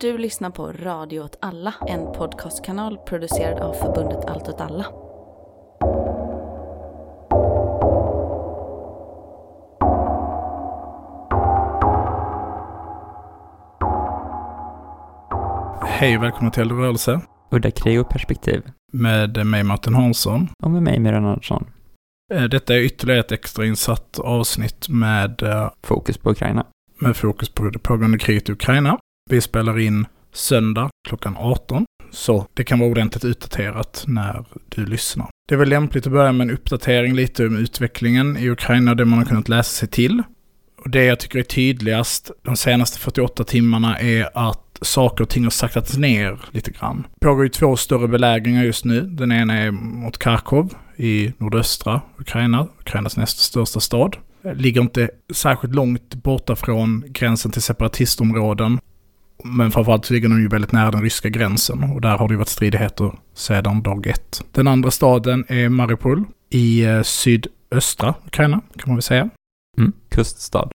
Du lyssnar på Radio åt alla, en podcastkanal producerad av förbundet Allt åt alla. Hej och välkomna till Eldrörelse Udda krig och perspektiv. med mig Martin Hansson. Och med mig Myran Andersson. Eh, Detta är ytterligare ett extrainsatt avsnitt med, eh, Fokus på Ukraina. med fokus på det pågående kriget i Ukraina. Vi spelar in söndag klockan 18, så det kan vara ordentligt utdaterat när du lyssnar. Det är väl lämpligt att börja med en uppdatering lite om utvecklingen i Ukraina, det man har kunnat läsa sig till. Och det jag tycker är tydligast de senaste 48 timmarna är att saker och ting har saktats ner lite grann. Det pågår ju två större belägringar just nu. Den ena är mot Kharkov i nordöstra Ukraina, Ukrainas näst största stad. Ligger inte särskilt långt borta från gränsen till separatistområden. Men framförallt så ligger den ju väldigt nära den ryska gränsen och där har det ju varit stridigheter sedan dag ett. Den andra staden är Mariupol i eh, sydöstra Ukraina, kan man väl säga Mm. Kuststad.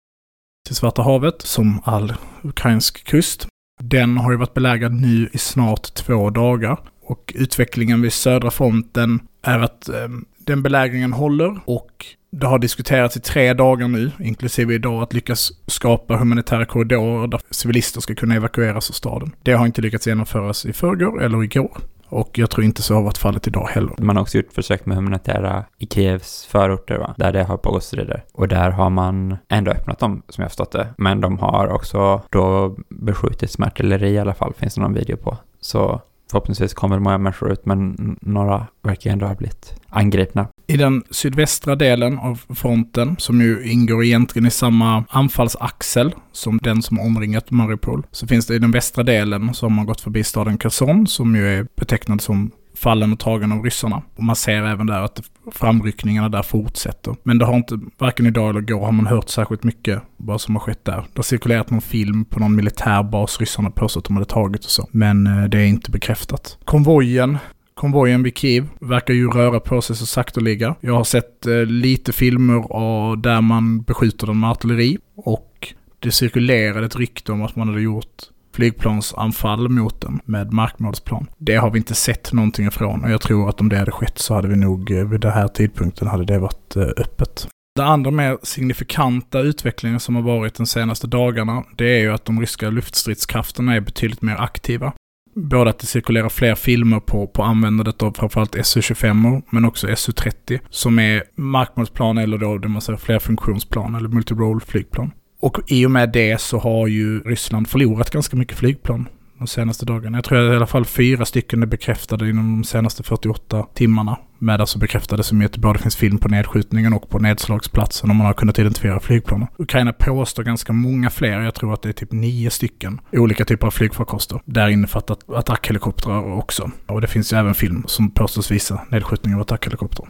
till Svarta havet, som all ukrainsk kust. Den har ju varit belägrad nu i snart två dagar. Och utvecklingen vid södra fronten är att eh, den belägringen håller och det har diskuterats i tre dagar nu, inklusive idag, att lyckas skapa humanitära korridorer där civilister ska kunna evakueras ur staden. Det har inte lyckats genomföras i förrgår eller igår. Och jag tror inte så har varit fallet idag heller. Man har också gjort försök med humanitära i Kievs förorter, va? där det har pågått strider. Och där har man ändå öppnat dem, som jag har förstått det. Men de har också då beskjutits med artilleri i alla fall, finns det någon video på. Så förhoppningsvis kommer många människor ut, men några verkar ändå ha blivit angripna. I den sydvästra delen av fronten, som ju ingår egentligen i samma anfallsaxel som den som omringat Mariupol, så finns det i den västra delen som har man gått förbi staden Kherson, som ju är betecknad som fallen och tagen av ryssarna. Och man ser även där att framryckningarna där fortsätter. Men det har inte, varken idag eller igår har man hört särskilt mycket vad som har skett där. Det har cirkulerat någon film på någon militärbas ryssarna påstått att de hade tagit och så. Men eh, det är inte bekräftat. Konvojen Konvojen vid Kiev verkar ju röra på sig så sakteliga. Jag har sett eh, lite filmer av där man beskjuter den med artilleri och det cirkulerade ett rykte om att man hade gjort flygplansanfall mot den med markmålsplan. Det har vi inte sett någonting ifrån och jag tror att om det hade skett så hade vi nog eh, vid den här tidpunkten hade det varit eh, öppet. Det andra mer signifikanta utvecklingen som har varit de senaste dagarna, det är ju att de ryska luftstridskrafterna är betydligt mer aktiva. Både att det cirkulerar fler filmer på, på användandet av framförallt SU-25 men också SU-30 som är markmålsplan eller då det man säger flerfunktionsplan eller multirole flygplan. Och i och med det så har ju Ryssland förlorat ganska mycket flygplan de senaste dagarna. Jag tror att i alla fall fyra stycken är bekräftade inom de senaste 48 timmarna. Med alltså bekräftade som att det både finns film på nedskjutningen och på nedslagsplatsen om man har kunnat identifiera flygplanen. Ukraina påstår ganska många fler, jag tror att det är typ nio stycken olika typer av flygfarkoster. Där innefattat attackhelikoptrar också. Och det finns ju även film som påstås visa nedskjutning av attackhelikoptrar.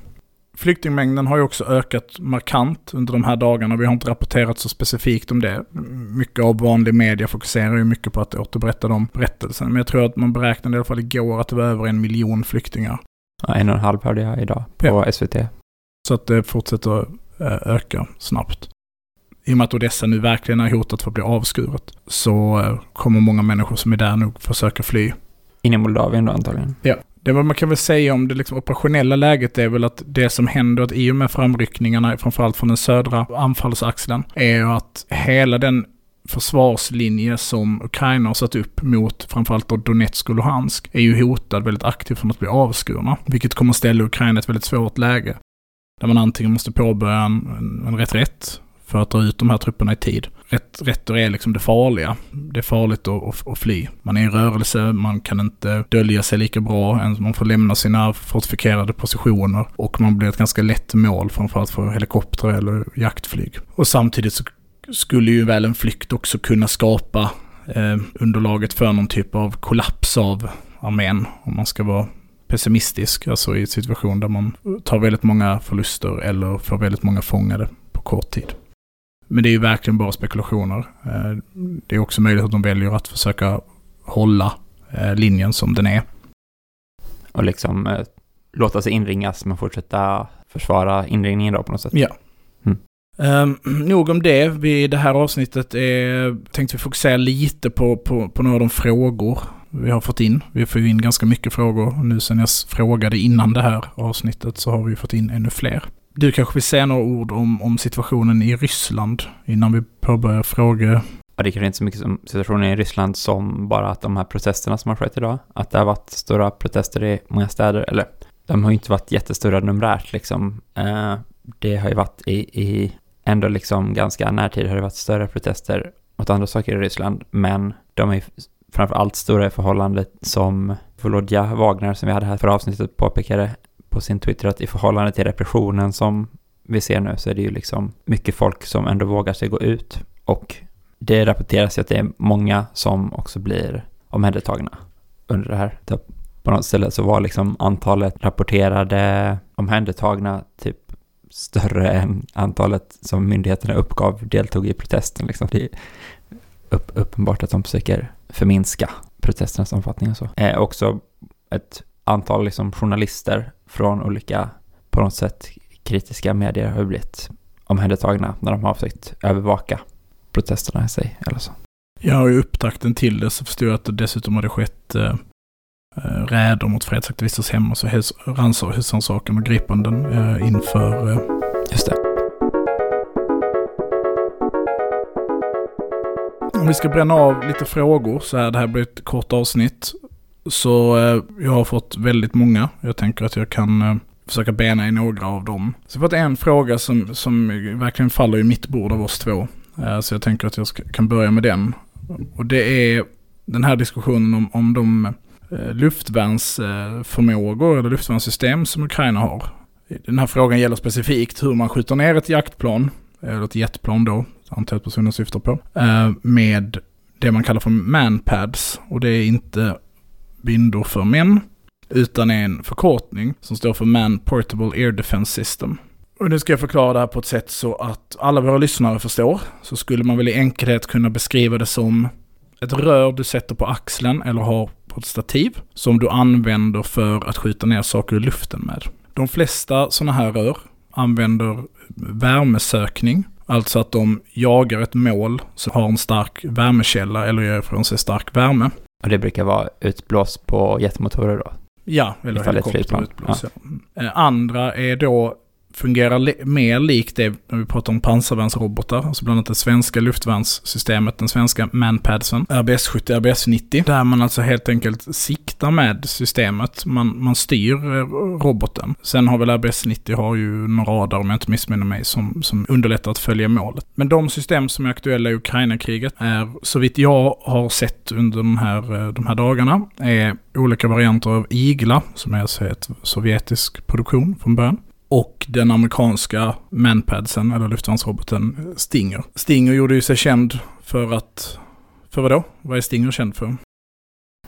Flyktingmängden har ju också ökat markant under de här dagarna. Vi har inte rapporterat så specifikt om det. Mycket av vanlig media fokuserar ju mycket på att återberätta de berättelserna. Men jag tror att man beräknade i alla fall igår att det var över en miljon flyktingar. Ja, en och en halv hörde jag idag på SVT. Så att det fortsätter eh, öka snabbt. I och med att Odessa nu verkligen är hotat för att bli avskuret så eh, kommer många människor som är där nog försöka fly. In i Moldavien då antagligen. Det man kan väl säga om det liksom operationella läget är väl att det som händer att i och med framryckningarna, framförallt från den södra anfallsaxeln, är ju att hela den försvarslinje som Ukraina har satt upp mot framförallt då Donetsk och Luhansk är ju hotad väldigt aktivt från att bli avskurna. Vilket kommer ställa Ukraina i ett väldigt svårt läge. Där man antingen måste påbörja en, en reträtt för att dra ut de här trupperna i tid. Rätt, rätter är liksom det farliga. Det är farligt att, att, att fly. Man är i rörelse, man kan inte dölja sig lika bra. Man får lämna sina fortifikerade positioner och man blir ett ganska lätt mål, framförallt för helikoptrar eller jaktflyg. Och samtidigt så skulle ju väl en flykt också kunna skapa eh, underlaget för någon typ av kollaps av armén, om man ska vara pessimistisk, alltså i en situation där man tar väldigt många förluster eller får väldigt många fångade på kort tid. Men det är ju verkligen bara spekulationer. Eh, Det är också möjligt att de väljer att försöka hålla eh, linjen som den är. Och liksom eh, låta sig inringas men fortsätta försvara inringningen då på något sätt. Ja. Mm. Um, nog om det. Vi, det här avsnittet är, tänkte vi fokusera lite på, på, på några av de frågor vi har fått in. Vi får ju in ganska mycket frågor. Nu sen jag frågade innan det här avsnittet så har vi fått in ännu fler. Du kanske vill säga några ord om, om situationen i Ryssland innan vi påbörjar frågor? Ja, det kanske inte så mycket som situationen i Ryssland som bara att de här protesterna som har skett idag, att det har varit stora protester i många städer, eller de har ju inte varit jättestora numerärt liksom. Eh, det har ju varit i, i ändå liksom ganska närtid har det varit större protester mot andra saker i Ryssland, men de är framför allt stora i förhållande som Volodja Wagner som vi hade här för avsnittet påpekade på sin Twitter att i förhållande till repressionen som vi ser nu så är det ju liksom mycket folk som ändå vågar sig gå ut och det rapporteras ju att det är många som också blir omhändertagna under det här. Typ, på något ställe så var liksom antalet rapporterade omhändertagna typ större än antalet som myndigheterna uppgav deltog i protesten. Liksom. Det är upp, uppenbart att de försöker förminska protesternas omfattning och så. Eh, också ett antal liksom journalister från olika, på något sätt, kritiska medier har blivit omhändertagna när de har försökt övervaka protesterna i sig eller så. Ja, och i upptakten till det så förstod jag att det dessutom hade skett eh, eh räder mot fredsaktivisters hem och så husrannsakan och gripanden eh, inför... Eh... Just det. Om vi ska bränna av lite frågor så här, det här blir ett kort avsnitt. Så eh, jag har fått väldigt många. Jag tänker att jag kan eh, försöka bena i några av dem. Så jag har fått en fråga som, som verkligen faller i mitt bord av oss två. Eh, så jag tänker att jag ska, kan börja med den. Och det är den här diskussionen om, om de luftvärnsförmågor eller luftvärnssystem som Ukraina har. Den här frågan gäller specifikt hur man skjuter ner ett jaktplan, eller ett jetplan då, antar att personen syftar på, med det man kallar för manpads. Och det är inte bindor för män, utan är en förkortning som står för Man Portable Air Defense System. Och nu ska jag förklara det här på ett sätt så att alla våra lyssnare förstår. Så skulle man väl i enkelhet kunna beskriva det som ett rör du sätter på axeln eller har på ett stativ som du använder för att skjuta ner saker i luften med. De flesta sådana här rör använder värmesökning, alltså att de jagar ett mål som har en stark värmekälla eller gör ifrån sig stark värme. Och det brukar vara utblåst på jetmotorer då? Ja, eller helikopter utblåst. Ja. Eh, andra är då fungerar li mer likt det när vi pratar om pansarvärnsrobotar, alltså bland annat det svenska luftvärnssystemet, den svenska manpadsen, RBS 70, RBS 90, där man alltså helt enkelt siktar med systemet. Man, man styr eh, roboten. Sen har väl RBS 90 har ju en radar, om jag inte missminner mig, som, som underlättar att följa målet. Men de system som är aktuella i Ukraina-kriget är, så vitt jag har sett under de här, eh, de här dagarna, är olika varianter av Igla, som är alltså ett sovjetisk produktion från början och den amerikanska manpadsen, eller luftvärnsroboten Stinger. Stinger gjorde ju sig känd för att... För vadå? Vad är Stinger känd för?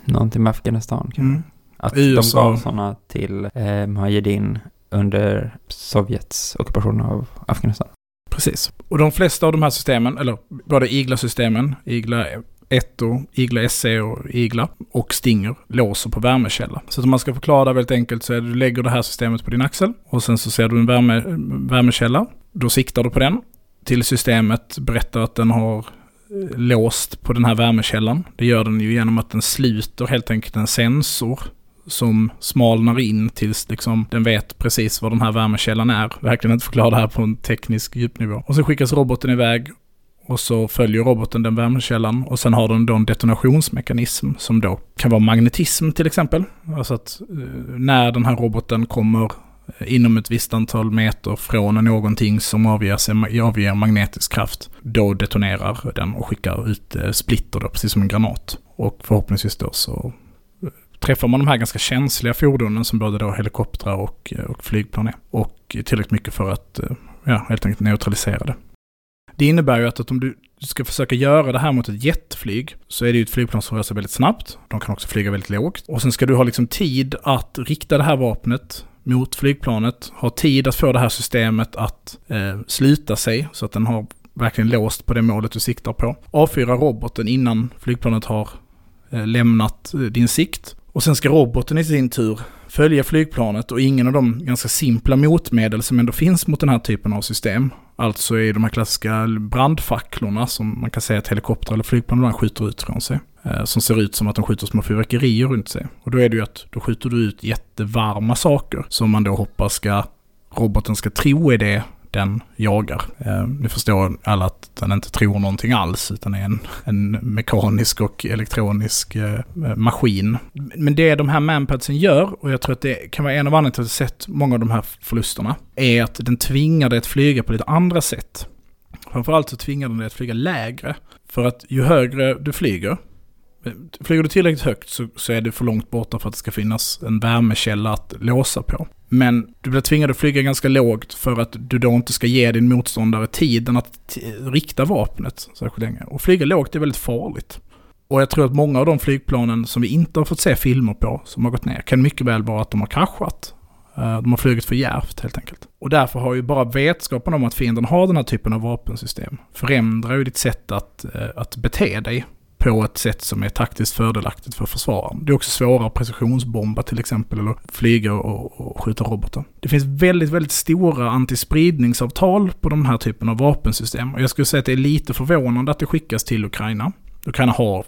Någonting med Afghanistan. Mm. Att USA. de gav sådana till eh, Mujahedin under Sovjets ockupation av Afghanistan. Precis. Och de flesta av de här systemen, eller både Igla-systemen, Igla Etto, Igla SE och Igla och Stinger låser på värmekälla. Så om man ska förklara det väldigt enkelt så är det du lägger det här systemet på din axel och sen så ser du en värme, värmekälla. Då siktar du på den till systemet berättar att den har eh, låst på den här värmekällan. Det gör den ju genom att den sluter helt enkelt en sensor som smalnar in tills liksom den vet precis vad den här värmekällan är. Verkligen inte förklara det här på en teknisk djupnivå. Och så skickas roboten iväg och så följer roboten den värmekällan och sen har den då en detonationsmekanism som då kan vara magnetism till exempel. Alltså att eh, när den här roboten kommer eh, inom ett visst antal meter från någonting som avger, avger magnetisk kraft, då detonerar den och skickar ut eh, splitter då, precis som en granat. Och förhoppningsvis då så träffar man de här ganska känsliga fordonen som både då helikoptrar och, och flygplan är. Och tillräckligt mycket för att ja, helt enkelt neutralisera det. Det innebär ju att, att om du ska försöka göra det här mot ett jetflyg så är det ju ett flygplan som rör sig väldigt snabbt. De kan också flyga väldigt lågt. Och sen ska du ha liksom tid att rikta det här vapnet mot flygplanet, ha tid att få det här systemet att eh, sluta sig så att den har verkligen låst på det målet du siktar på. Avfyra roboten innan flygplanet har eh, lämnat eh, din sikt. Och sen ska roboten i sin tur följa flygplanet och ingen av de ganska simpla motmedel som ändå finns mot den här typen av system Alltså i de här klassiska brandfacklorna som man kan säga att helikoptrar eller flygplan ibland skjuter ut från sig. Eh, som ser ut som att de skjuter små fyrverkerier runt sig. Och då är det ju att då skjuter du ut jättevarma saker som man då hoppas ska roboten ska tro är det den jagar. Eh, förstår alla att den inte tror någonting alls utan är en, en mekanisk och elektronisk eh, maskin. Men det de här manpadsen gör, och jag tror att det kan vara en av anledningarna till att jag sett många av de här förlusterna, är att den tvingar dig att flyga på lite andra sätt. Framförallt så tvingar den dig att flyga lägre. För att ju högre du flyger, Flyger du tillräckligt högt så, så är det för långt borta för att det ska finnas en värmekälla att låsa på. Men du blir tvingad att flyga ganska lågt för att du då inte ska ge din motståndare tiden att rikta vapnet särskilt länge. Och flyga lågt är väldigt farligt. Och jag tror att många av de flygplanen som vi inte har fått se filmer på, som har gått ner, kan mycket väl vara att de har kraschat. Eh, de har flugit för djärvt helt enkelt. Och därför har ju bara vetskapen om att fienden har den här typen av vapensystem förändrar ju ditt sätt att, eh, att bete dig på ett sätt som är taktiskt fördelaktigt för försvararen. Det är också svårare att precisionsbomba till exempel, eller flyga och, och skjuta robotar. Det finns väldigt, väldigt stora antispridningsavtal på den här typen av vapensystem. Och jag skulle säga att det är lite förvånande att det skickas till Ukraina. Ukraina har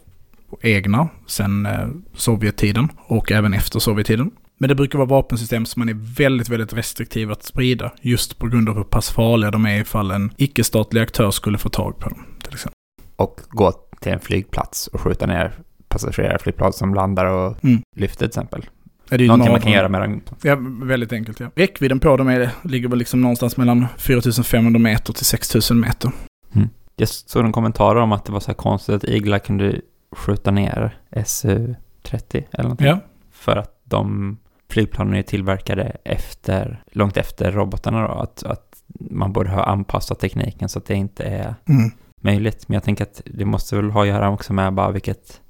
egna sedan eh, Sovjettiden och även efter Sovjettiden. Men det brukar vara vapensystem som man är väldigt, väldigt restriktiv att sprida. Just på grund av hur pass farliga de är ifall en icke-statlig aktör skulle få tag på dem. Till exempel. Och gå till en flygplats och skjuta ner passagerarflygplan som landar och mm. lyfter till exempel. Är det Någonting man kan göra med dem. Ja, väldigt enkelt ja. Räckvidden på dem är, ligger väl liksom någonstans mellan 4500 meter till 6000 meter. Mm. Jag såg en kommentar om att det var så här konstigt att Igla kunde skjuta ner SU-30 eller någonting. Ja. För att de flygplanen är tillverkade efter, långt efter robotarna då. Att, att man borde ha anpassat tekniken så att det inte är mm möjligt. Men jag tänker att det måste väl ha att göra också med bara vilket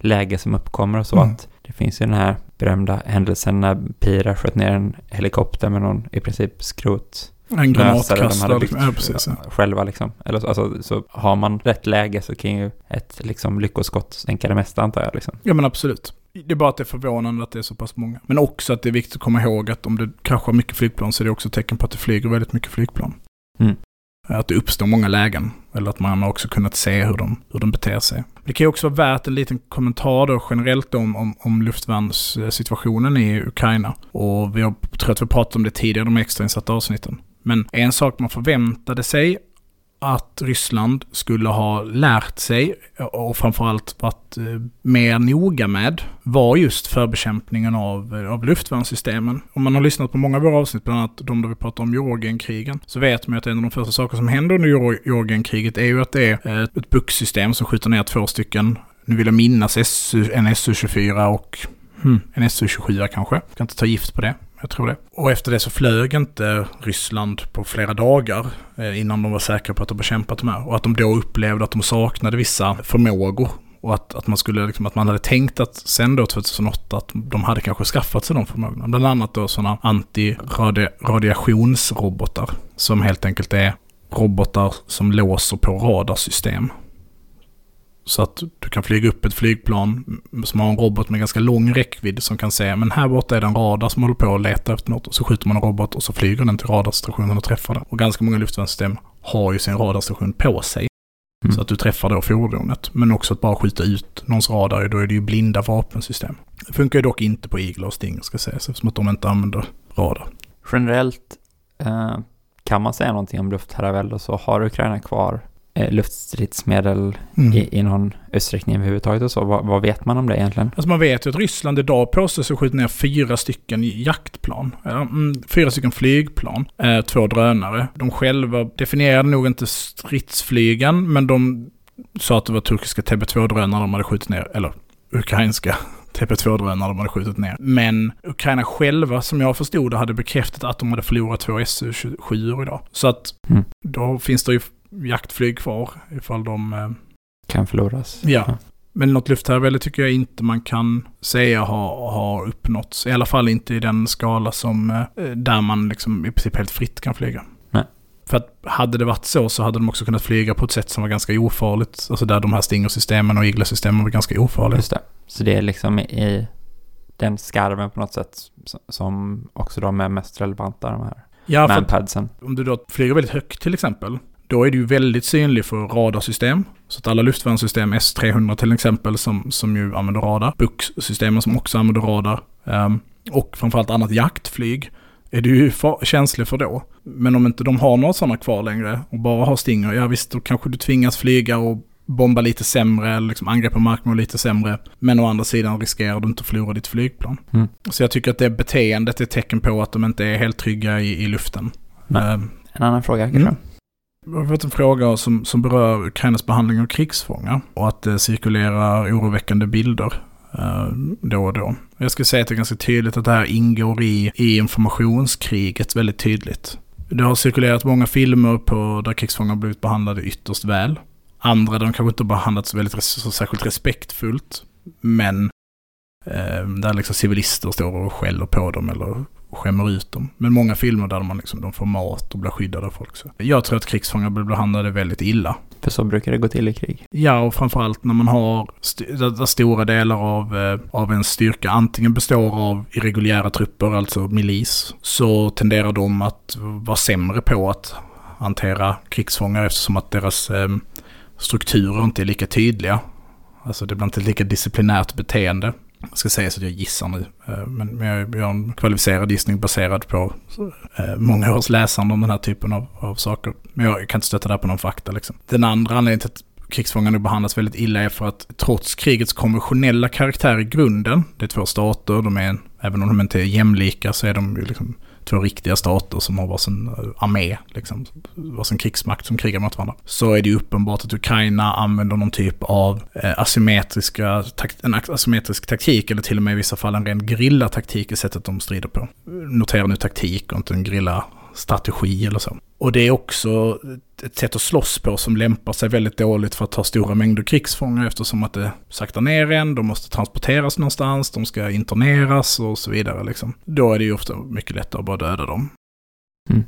läge som uppkommer och så. Mm. att Det finns ju den här berömda händelsen när Pira sköt ner en helikopter med någon i princip skrot. En granatkastare. Liksom. Ja, precis. Ja. Själva liksom. Eller, alltså, så har man rätt läge så kan ju ett liksom, lyckoskott stänka det mesta antar jag. Liksom. Ja men absolut. Det är bara att det är förvånande att det är så pass många. Men också att det är viktigt att komma ihåg att om det kraschar mycket flygplan så är det också tecken på att det flyger väldigt mycket flygplan. Mm. Att det uppstår många lägen. Eller att man har också kunnat se hur de, hur de beter sig. Det kan ju också vara värt en liten kommentar då generellt om, om, om luftvärnssituationen i Ukraina. Och vi har, tror att vi pratat om det tidigare, de extrainsatta avsnitten. Men en sak man förväntade sig att Ryssland skulle ha lärt sig och framförallt varit eh, mer noga med var just förbekämpningen av, eh, av luftvärnssystemen. Om man har lyssnat på många av våra avsnitt, bland annat de där vi pratar om Georgienkrigen, så vet man att en av de första saker som händer under Georgienkriget är ju att det är eh, ett bucksystem som skjuter ner två stycken, nu vill jag minnas SU, en SU-24 och hmm, en SU-27 kanske. Jag kan inte ta gift på det jag tror det. Och efter det så flög inte Ryssland på flera dagar eh, innan de var säkra på att de bekämpat de här. Och att de då upplevde att de saknade vissa förmågor. Och att, att, man skulle, liksom, att man hade tänkt att sen då 2008 att de hade kanske skaffat sig de förmågorna. Bland annat då sådana antiradiationsrobotar. Som helt enkelt är robotar som låser på radarsystem. Så att du kan flyga upp ett flygplan som har en robot med ganska lång räckvidd som kan säga men här borta är det en radar som håller på att leta efter något. Och så skjuter man en robot och så flyger den till radarstationen och träffar den. Och ganska många luftvärnssystem har ju sin radarstation på sig. Mm. Så att du träffar då fordonet. Men också att bara skjuta ut någons radar, då är det ju blinda vapensystem. Det funkar ju dock inte på Eagle och Stinger ska sägas, eftersom att de inte använder radar. Generellt eh, kan man säga någonting om luftherravälde så har Ukraina kvar luftstridsmedel mm. i, i någon utsträckning överhuvudtaget och så. Vad, vad, vet man om det egentligen? Alltså man vet ju att Ryssland idag påstår sig skjuta ner fyra stycken jaktplan. Mm, fyra stycken flygplan, eh, två drönare. De själva definierade nog inte stridsflygen, men de sa att det var turkiska TB2-drönare de hade skjutit ner, eller ukrainska TP2-drönare de hade skjutit ner. Men Ukraina själva, som jag förstod det, hade bekräftat att de hade förlorat två SU-27 idag. Så att mm. då finns det ju jaktflyg kvar ifall de... Eh, kan förloras. Ja. Men något luftherravälde tycker jag inte man kan säga har, har uppnåtts. I alla fall inte i den skala som eh, där man liksom i princip helt fritt kan flyga. Nej. För att hade det varit så så hade de också kunnat flyga på ett sätt som var ganska ofarligt. Alltså där de här Stinger-systemen och Igla-systemen var ganska ofarliga. Just det. Så det är liksom i den skarven på något sätt som också de är mest relevanta de här Ja, manpadsen. om du då flyger väldigt högt till exempel, då är du ju väldigt synlig för radarsystem. Så att alla luftvärnssystem, S300 till exempel, som, som ju använder radar, Bux-systemen som också använder radar, ehm, och framförallt annat jaktflyg, är du ju känslig för då. Men om inte de har några sådana kvar längre och bara har Stinger, ja visst, då kanske du tvingas flyga och bomba lite sämre, eller liksom angrepp på markmål lite sämre. Men å andra sidan riskerar du inte att förlora ditt flygplan. Mm. Så jag tycker att det beteendet är ett tecken på att de inte är helt trygga i, i luften. Nej. Ehm, En annan fråga kanske? Mm. Vi har fått en fråga som, som berör Ukrainas behandling av krigsfångar och att det cirkulerar oroväckande bilder eh, då och då. Jag skulle säga att det är ganska tydligt att det här ingår i, i informationskriget väldigt tydligt. Det har cirkulerat många filmer på där krigsfångar blivit behandlade ytterst väl. Andra där de kanske inte har behandlats väldigt så särskilt respektfullt. Men eh, där liksom civilister står och skäller på dem eller skämmer ut dem. Men många filmer där man liksom, de får mat och blir skyddade av folk. Så. Jag tror att krigsfångar blir behandlade väldigt illa. För så brukar det gå till i krig. Ja, och framförallt när man har st- där, stora delar av, eh, av en styrka antingen består av irreguljära trupper, alltså milis, så tenderar de att vara sämre på att hantera krigsfångar eftersom att deras eh, strukturer inte är lika tydliga. Alltså det blir inte lika disciplinärt beteende. Jag ska säga så att jag gissar nu, eh, men jag gör har en kvalificerad gissning baserad på eh, många års läsande om den här typen av, av saker. Men jag kan inte stötta det här på någon fakta liksom. Den andra anledningen till att krigsfångarna behandlas väldigt illa är för att trots krigets konventionella karaktär i grunden, det är två stater, de är, även om de inte är jämlika så är de ju liksom två riktiga stater som har varsin eh, armé, liksom, varsin krigsmakt som krigar mot varandra. Så är det ju uppenbart att Ukraina använder någon typ av eh, asymmetriska, en asymmetrisk taktik, eller till och med i vissa fall en ren taktik i sättet de strider på. Notera nu taktik och inte en grilla strategi eller så. Och det är också ett sätt att slåss på som lämpar sig väldigt dåligt för att ta stora mängder krigsfångar eftersom att det saktar ner en, de måste transporteras någonstans, de ska interneras och så vidare. Liksom. Då är det ju ofta mycket lättare att bara döda dem. Mm.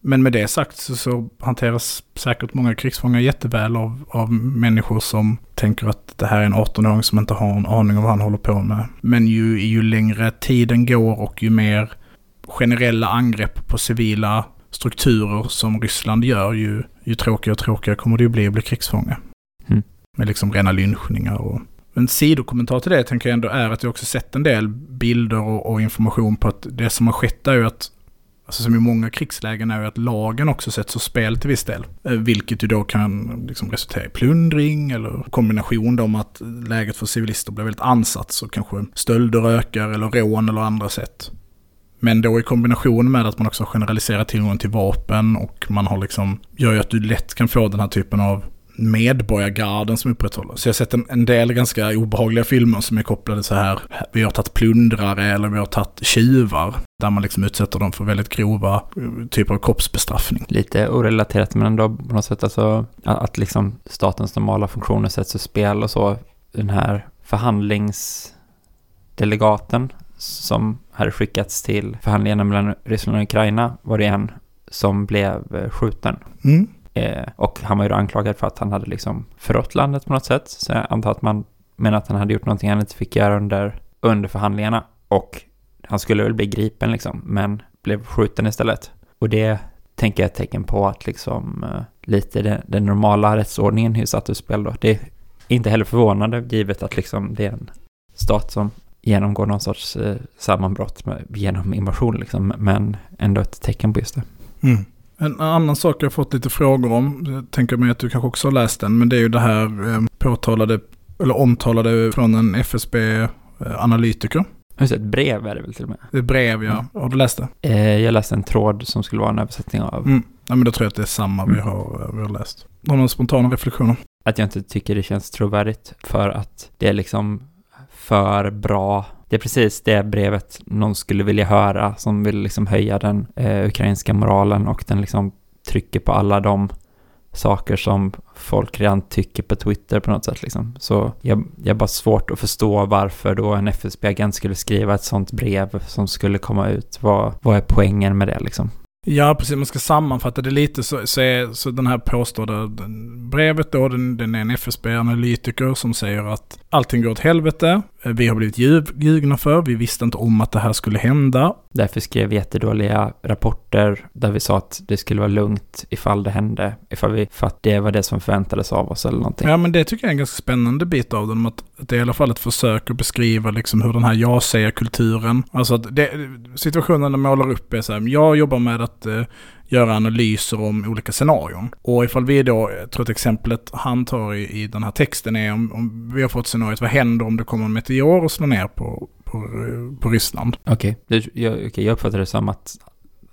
Men med det sagt så, så hanteras säkert många krigsfångar jätteväl av, av människor som tänker att det här är en 18-åring som inte har en aning om vad han håller på med. Men ju, ju längre tiden går och ju mer generella angrepp på civila strukturer som Ryssland gör, ju, ju tråkigare och tråkigare kommer det ju bli att bli krigsfånge. Mm. Med liksom rena lynchningar och... En sidokommentar till det tänker jag ändå är att jag också sett en del bilder och, och information på att det som har skett är ju att Alltså som i många krigslägen är ju att lagen också sätts ur spel till viss del. Eh, Vilket ju då kan liksom resultera i plundring eller kombination då med att läget för civilister blir väldigt ansatt så kanske stölder ökar eller rån eller andra sätt. Men då i kombination med att man också generaliserar tillgången till vapen och man har liksom, gör ju att du lätt kan få den här typen av medborgargarden som upprätthåller. Så jag har sett en, en del ganska obehagliga filmer som är kopplade så här, vi har tagit plundrare eller vi har tagit tjuvar. Där man liksom utsätter dem för väldigt grova eh, typer av kroppsbestraffning. Lite orelaterat men ändå på något sätt alltså att, att liksom statens normala funktioner sätts ur spel och så. Den här förhandlingsdelegaten som hade skickats till förhandlingarna mellan Ryssland och Ukraina var det en som blev eh, skjuten. Mm. Eh, och han var ju då anklagad för att han hade liksom förrått landet på något sätt. Så jag antar att man menar att han hade gjort någonting han inte fick göra under, under förhandlingarna. Och han skulle väl bli gripen liksom, men blev skjuten istället. Och det tänker jag är ett tecken på att liksom eh, lite den, den normala rättsordningen är satt ur spel då. Det är inte heller förvånande givet att liksom det är en stat som genomgår någon sorts eh, sammanbrott med, genom invasion liksom, men ändå ett tecken på just det. Mm. En annan sak jag fått lite frågor om, jag tänker mig att du kanske också har läst den, men det är ju det här eh, påtalade, eller omtalade från en FSB-analytiker. Just det, ett brev är det väl till och med. Det är brev, ja. Har du läst det? Eh, jag läste en tråd som skulle vara en översättning av Mm. Ja, men då tror jag att det är samma vi, Mm. har, vi har läst. Har du några spontana reflektioner? att jag inte tycker det känns trovärdigt för att det är liksom för bra. Det är precis det brevet någon skulle vilja höra som vill liksom höja den eh, ukrainska moralen och den liksom trycker på alla de saker som folk redan tycker på Twitter på något sätt liksom. Så jag, jag har bara svårt att förstå varför då en FSB-agent skulle skriva ett sånt brev som skulle komma ut. Vad, vad är poängen med det liksom? Ja, precis. Man ska sammanfatta det lite så, så, är, så den här påstådda brevet då, den, den är en FSB-analytiker som säger att allting går åt helvete eh, vi har blivit ljugna för, vi visste inte om att det här skulle hända. Därför skrev vi jättedåliga rapporter där vi sa att det skulle vara lugnt ifall det hände. Ifall vi, för att det var det som förväntades av oss eller någonting. Ja, men det tycker jag är en ganska spännande bit av den, att, det är i alla fall ett försök att beskriva liksom hur den här jag-säger-kulturen, alltså att det, situationen den målar upp är så här, jag jobbar med att eh, göra analyser om olika scenarion. Och ifall vi då, jag tror att exemplet han tar i, i den här texten är om, om vi har fått scenariot, vad händer om det kommer en meteor och slår ner på, på, eh, på Ryssland? Okej, okay. jag, okay, jag uppfattade det som att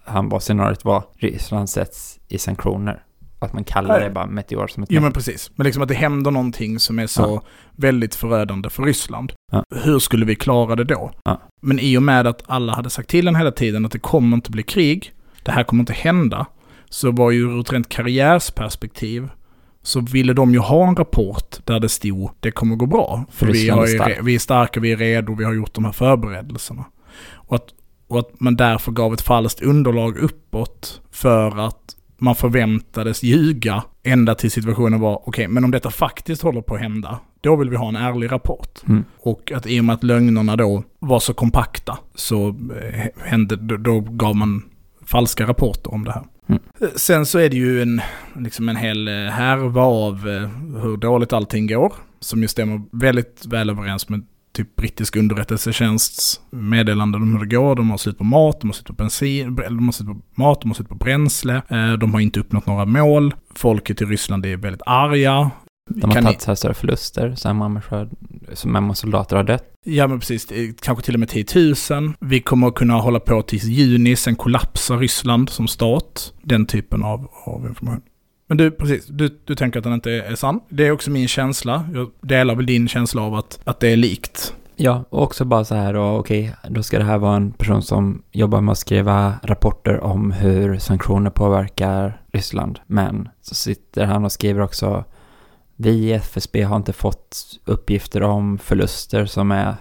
han var scenariot var Ryssland sätts i sanktioner. Att man kallar det bara meteor som ett Jo men precis. Men liksom att det händer någonting som är så Ja. väldigt förödande för Ryssland. Ja. Hur skulle vi klara det då? Ja. Men i och med att alla hade sagt till en hela tiden att det kommer inte bli krig, det här kommer inte hända, så var ju ur ett rent karriärsperspektiv så ville de ju ha en rapport där det stod det kommer gå bra. För vi, är vi är starka, vi är redo, vi har gjort de här förberedelserna. Och att, och att man därför gav ett falskt underlag uppåt för att man förväntades ljuga ända till situationen var okej, men om detta faktiskt håller på att hända, då vill vi ha en ärlig rapport. Mm. Och att i och med att lögnerna då var så kompakta så eh, hände, då gav man falska rapporter om det här. Mm. Sen så är det ju en, liksom en hel eh, härva av eh, hur dåligt allting går, som ju stämmer väldigt väl överens med typ brittisk underrättelsetjänsts meddelanden om hur det går. De har slut på mat, de har slut på bensin, de har slut på mat, de har slut på bränsle, eh, de har inte uppnått några mål. Folket i Ryssland är väldigt arga. De har tagit så här större förluster, så här människor, så soldater har dött. Ja men precis, är kanske till och med 10 000. Vi kommer att kunna hålla på tills juni, sen kollapsar Ryssland som stat. Den typen av, av information. Men du, precis, du, du tänker att den inte är sann. Det är också min känsla. Jag delar väl din känsla av att, att det är likt. Ja, och också bara så här, okej, då ska det här vara en person som jobbar med att skriva rapporter om hur sanktioner påverkar Ryssland. Men så sitter han och skriver också, vi i FSB har inte fått uppgifter om förluster som är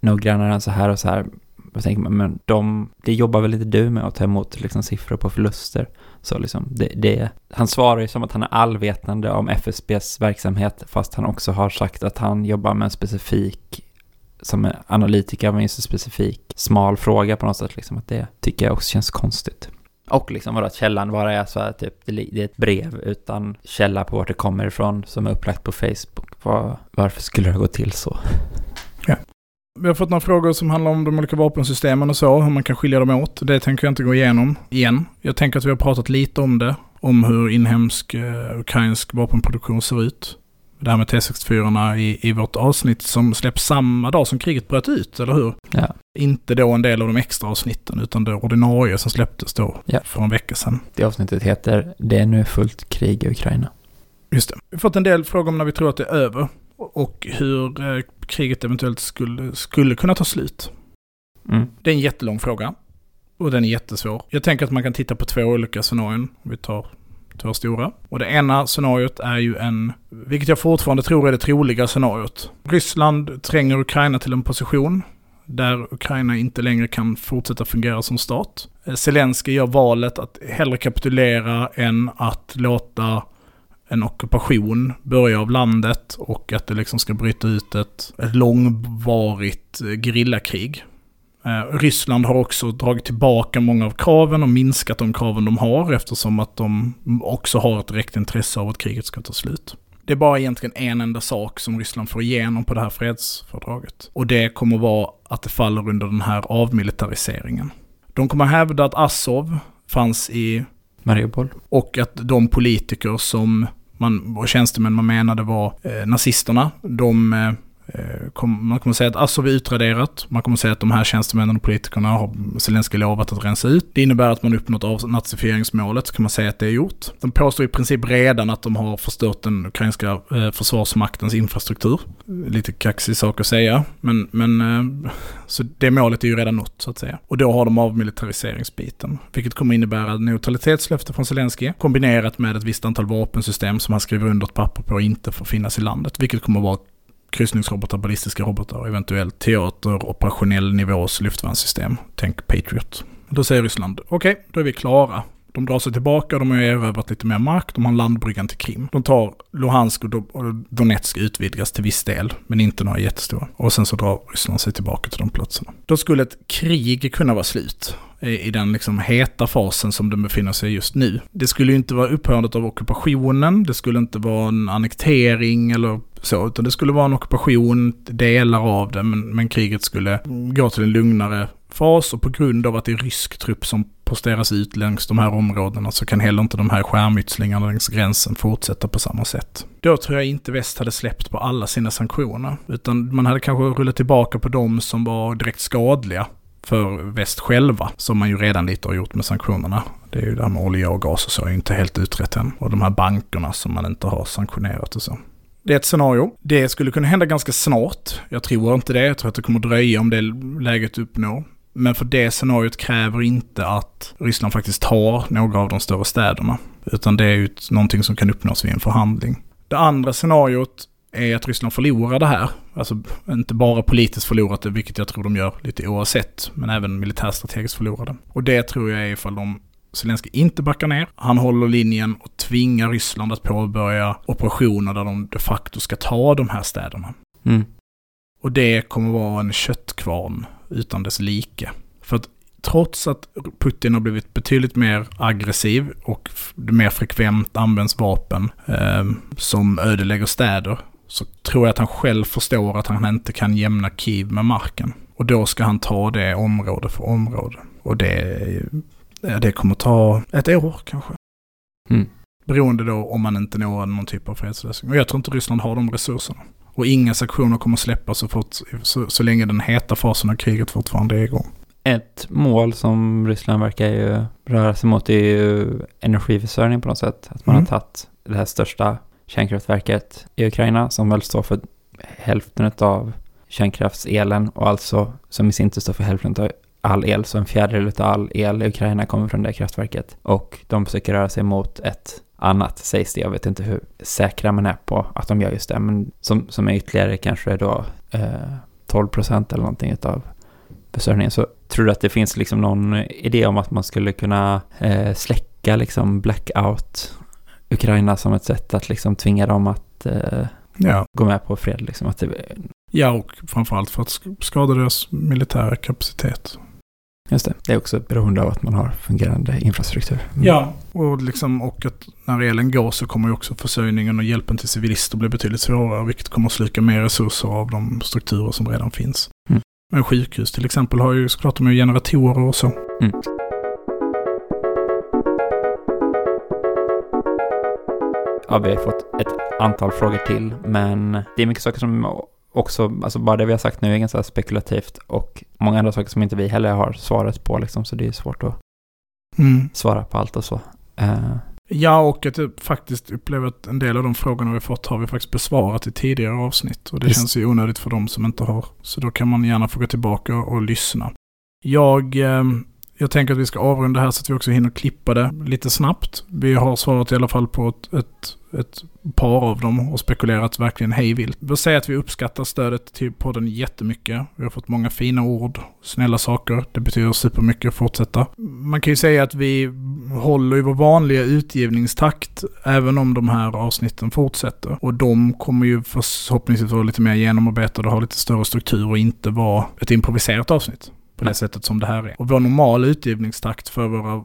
noggrannare än så här och så här. Då tänker man, men de, det jobbar väl inte du med att ta emot liksom siffror på förluster? Så liksom, det, det, han svarar ju som att han är allvetande om FSBs verksamhet, fast han också har sagt att han jobbar med en specifik som är analytiker av en specifik smal fråga på något sätt liksom att det tycker jag också känns konstigt. Och liksom vadå, att källan bara är så här typ, det är ett brev utan källa på vart det kommer ifrån som är upplagt på Facebook. Var, varför skulle det gå till så? Ja. Vi har fått några frågor som handlar om de olika vapensystemen och så, hur man kan skilja dem åt. Det tänker jag inte gå igenom igen. Jag tänker att vi har pratat lite om det, om hur inhemsk eh, ukrainsk vapenproduktion ser ut. Det här med T64 i, i vårt avsnitt som släpps samma dag som kriget bröt ut, eller hur? Ja. Inte då en del av de extra avsnitten, utan det ordinarie som släpptes då Ja. för en vecka sedan. Det avsnittet heter Det är nu fullt krig i Ukraina. Just det. Vi har fått en del frågor om när vi tror att det är över och hur eh, kriget eventuellt skulle, skulle kunna ta slut. Mm. Det är en jättelång fråga. Och den är jättesvår. Jag tänker att man kan titta på två olika scenarion. Vi tar två stora. Och det ena scenariot är ju en, vilket jag fortfarande tror är det troliga scenariot. Ryssland tränger Ukraina till en position där Ukraina inte längre kan fortsätta fungera som stat. Eh, Zelensky gör valet att hellre kapitulera än att låta en ockupation börja av landet och att det liksom ska bryta ut ett, ett långvarigt eh, gerillakrig. Ryssland har också dragit tillbaka många av kraven och minskat de kraven de har eftersom att de också har ett direkt intresse av att kriget ska ta slut. Det är bara egentligen en enda sak som Ryssland får igenom på det här fredsfördraget. Och det kommer vara att det faller under den här avmilitariseringen. De kommer hävda att Azov fanns i Mariupol. och att de politiker som man, och tjänstemän man menade var eh, nazisterna, de, eh, eh, Eh, kom, man kommer säga att Azov är utraderat. Man kommer säga att de här tjänstemännen och politikerna har Zelenskyj lovat att rensa ut. Det innebär att man uppnått avnazifieringsmålet, så kan man säga att det är gjort. De påstår i princip redan att de har förstört den ukrainska eh, försvarsmaktens infrastruktur. Lite kaxig sak att säga, men, men eh, så det målet är ju redan nått så att säga. Och då har de avmilitariseringsbiten, vilket kommer innebära neutralitetslöfte från Zelenskyj, kombinerat med ett visst antal vapensystem som han skriver under ett papper på inte får finnas i landet, vilket kommer vara kryssningsrobotar, ballistiska robotar och eventuellt teater, operationell nivås luftvärnssystem. Tänk Patriot. Då säger Ryssland, okej, då är vi klara. De drar sig tillbaka, de har erövrat lite mer mark, de har landbryggan till Krim. De tar Luhansk och Donetsk utvidgas till viss del, men inte några jättestora. Och sen så drar Ryssland sig tillbaka till de platserna. Då skulle ett krig kunna vara slut i den liksom heta fasen som den befinner sig just nu. Det skulle ju inte vara upphörandet av ockupationen, det skulle inte vara en annektering eller så, utan det skulle vara en ockupation, delar av det, men, men kriget skulle gå till en lugnare fas och på grund av att det är rysk trupp som posteras ut längs de här områdena så kan heller inte de här skärmytslingarna längs gränsen fortsätta på samma sätt. Då tror jag inte väst hade släppt på alla sina sanktioner, utan man hade kanske rullat tillbaka på de som var direkt skadliga för väst själva, som man ju redan lite har gjort med sanktionerna. Det är ju det här med olja och gas och så är ju inte helt utrett än. Och de här bankerna som man inte har sanktionerat och så. Det är ett scenario. Det skulle kunna hända ganska snart. Jag tror inte det. Jag tror att det kommer dröja om det läget uppnår. Men för det scenariot kräver inte att Ryssland faktiskt tar några av de större städerna. Utan det är ju någonting som kan uppnås vid en förhandling. Det andra scenariot är att Ryssland förlorar det här. Alltså inte bara politiskt förlorat det, vilket jag tror de gör lite oavsett, men även militärstrategiskt förlorade. Och det tror jag är ifall de Zelensky inte backar ner. Han håller linjen och tvingar Ryssland att påbörja operationer där de de facto ska ta de här städerna. Mm. Och det kommer vara en köttkvarn utan dess like. För att trots att Putin har blivit betydligt mer aggressiv och mer frekvent används vapen eh, som ödelägger städer så tror jag att han själv förstår att han inte kan jämna Kiev med marken. Och då ska han ta det område för område. Och det, det kommer ta ett år kanske. Mm. Beroende då om man inte når någon typ av fredslösning. Och jag tror inte Ryssland har de resurserna. Och inga sanktioner kommer släppas så, fort, så, så länge den heta fasen av kriget fortfarande är igång. Ett mål som Ryssland verkar ju röra sig mot är ju energiförsörjning på något sätt. Att man mm. har tagit det här största kärnkraftverket i Ukraina som väl står för hälften av kärnkraftselen och alltså som i sin tur står för hälften av all el, så en fjärdedel av all el i Ukraina kommer från det kraftverket. Och de försöker röra sig mot ett annat, sägs det. Jag vet inte hur säkra man är på att de gör just det, men som, som är ytterligare kanske då eh, 12 procent eller någonting av försörjningen. Så tror du att det finns liksom någon idé om att man skulle kunna eh, släcka liksom blackout Ukraina som ett sätt att liksom tvinga dem att eh, ja. gå med på fred. Liksom, att det... Ja, och framförallt för att skada deras militära kapacitet. Just det, det är också beroende av att man har fungerande infrastruktur. Mm. Ja, och, liksom, och att när elen går så kommer ju också försörjningen och hjälpen till civilister bli betydligt svårare, vilket kommer att sluka mer resurser av de strukturer som redan finns. Mm. Men sjukhus till exempel har ju såklart de generatorer och så. Mm. Ja, vi har fått ett antal frågor till, men det är mycket saker som också, alltså bara det vi har sagt nu är ganska spekulativt och många andra saker som inte vi heller har svaret på liksom, så det är svårt att mm. svara på allt och så. Uh. Ja, och att jag faktiskt upplever att en del av de frågorna vi fått har vi faktiskt besvarat i tidigare avsnitt. Och det Just. känns ju onödigt för dem som inte har. Så då kan man gärna få gå tillbaka och lyssna. Jag eh, jag tänker att vi ska avrunda här så att vi också hinner klippa det lite snabbt. Vi har svarat i alla fall på ett, ett, ett par av dem och spekulerat verkligen hejvilt. Jag vill säga att vi uppskattar stödet till podden jättemycket. Vi har fått många fina ord, snälla saker. Det betyder supermycket att fortsätta. Man kan ju säga att vi håller i vår vanliga utgivningstakt även om de här avsnitten fortsätter. Och de kommer ju förhoppningsvis vara lite mer genomarbetade och ha lite större struktur och inte vara ett improviserat avsnitt på det sättet som det här är. Och vår normala utgivningstakt för våra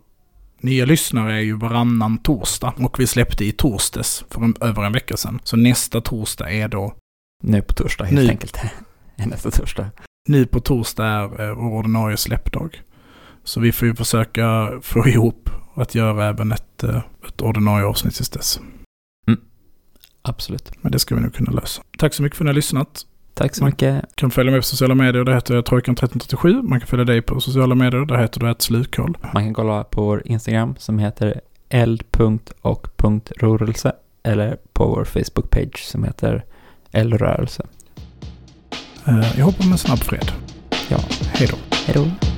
nya lyssnare är ju varannan torsdag. Och vi släppte i torsdags för en, över en vecka sedan. Så nästa torsdag är då... Nu på torsdag helt nu, enkelt. nästa torsdag. Nu på torsdag är eh, vår ordinarie släppdag. Så vi får ju försöka få ihop att göra även ett, eh, ett ordinarie avsnitt tills dess. Mm. Absolut. Men det ska vi nog kunna lösa. Tack så mycket för att ni har lyssnat. Tack så mycket. kan följa mig på sociala medier, där heter jag Trojkan1337. Man kan följa dig på sociala medier, där heter du slukhål. Man kan kolla på vår Instagram som heter eld.och.rörelse eller på vår Facebook-page som heter eldrörelse. Eh, jag hoppas med snabb fred. Ja. Hej då. Hej då.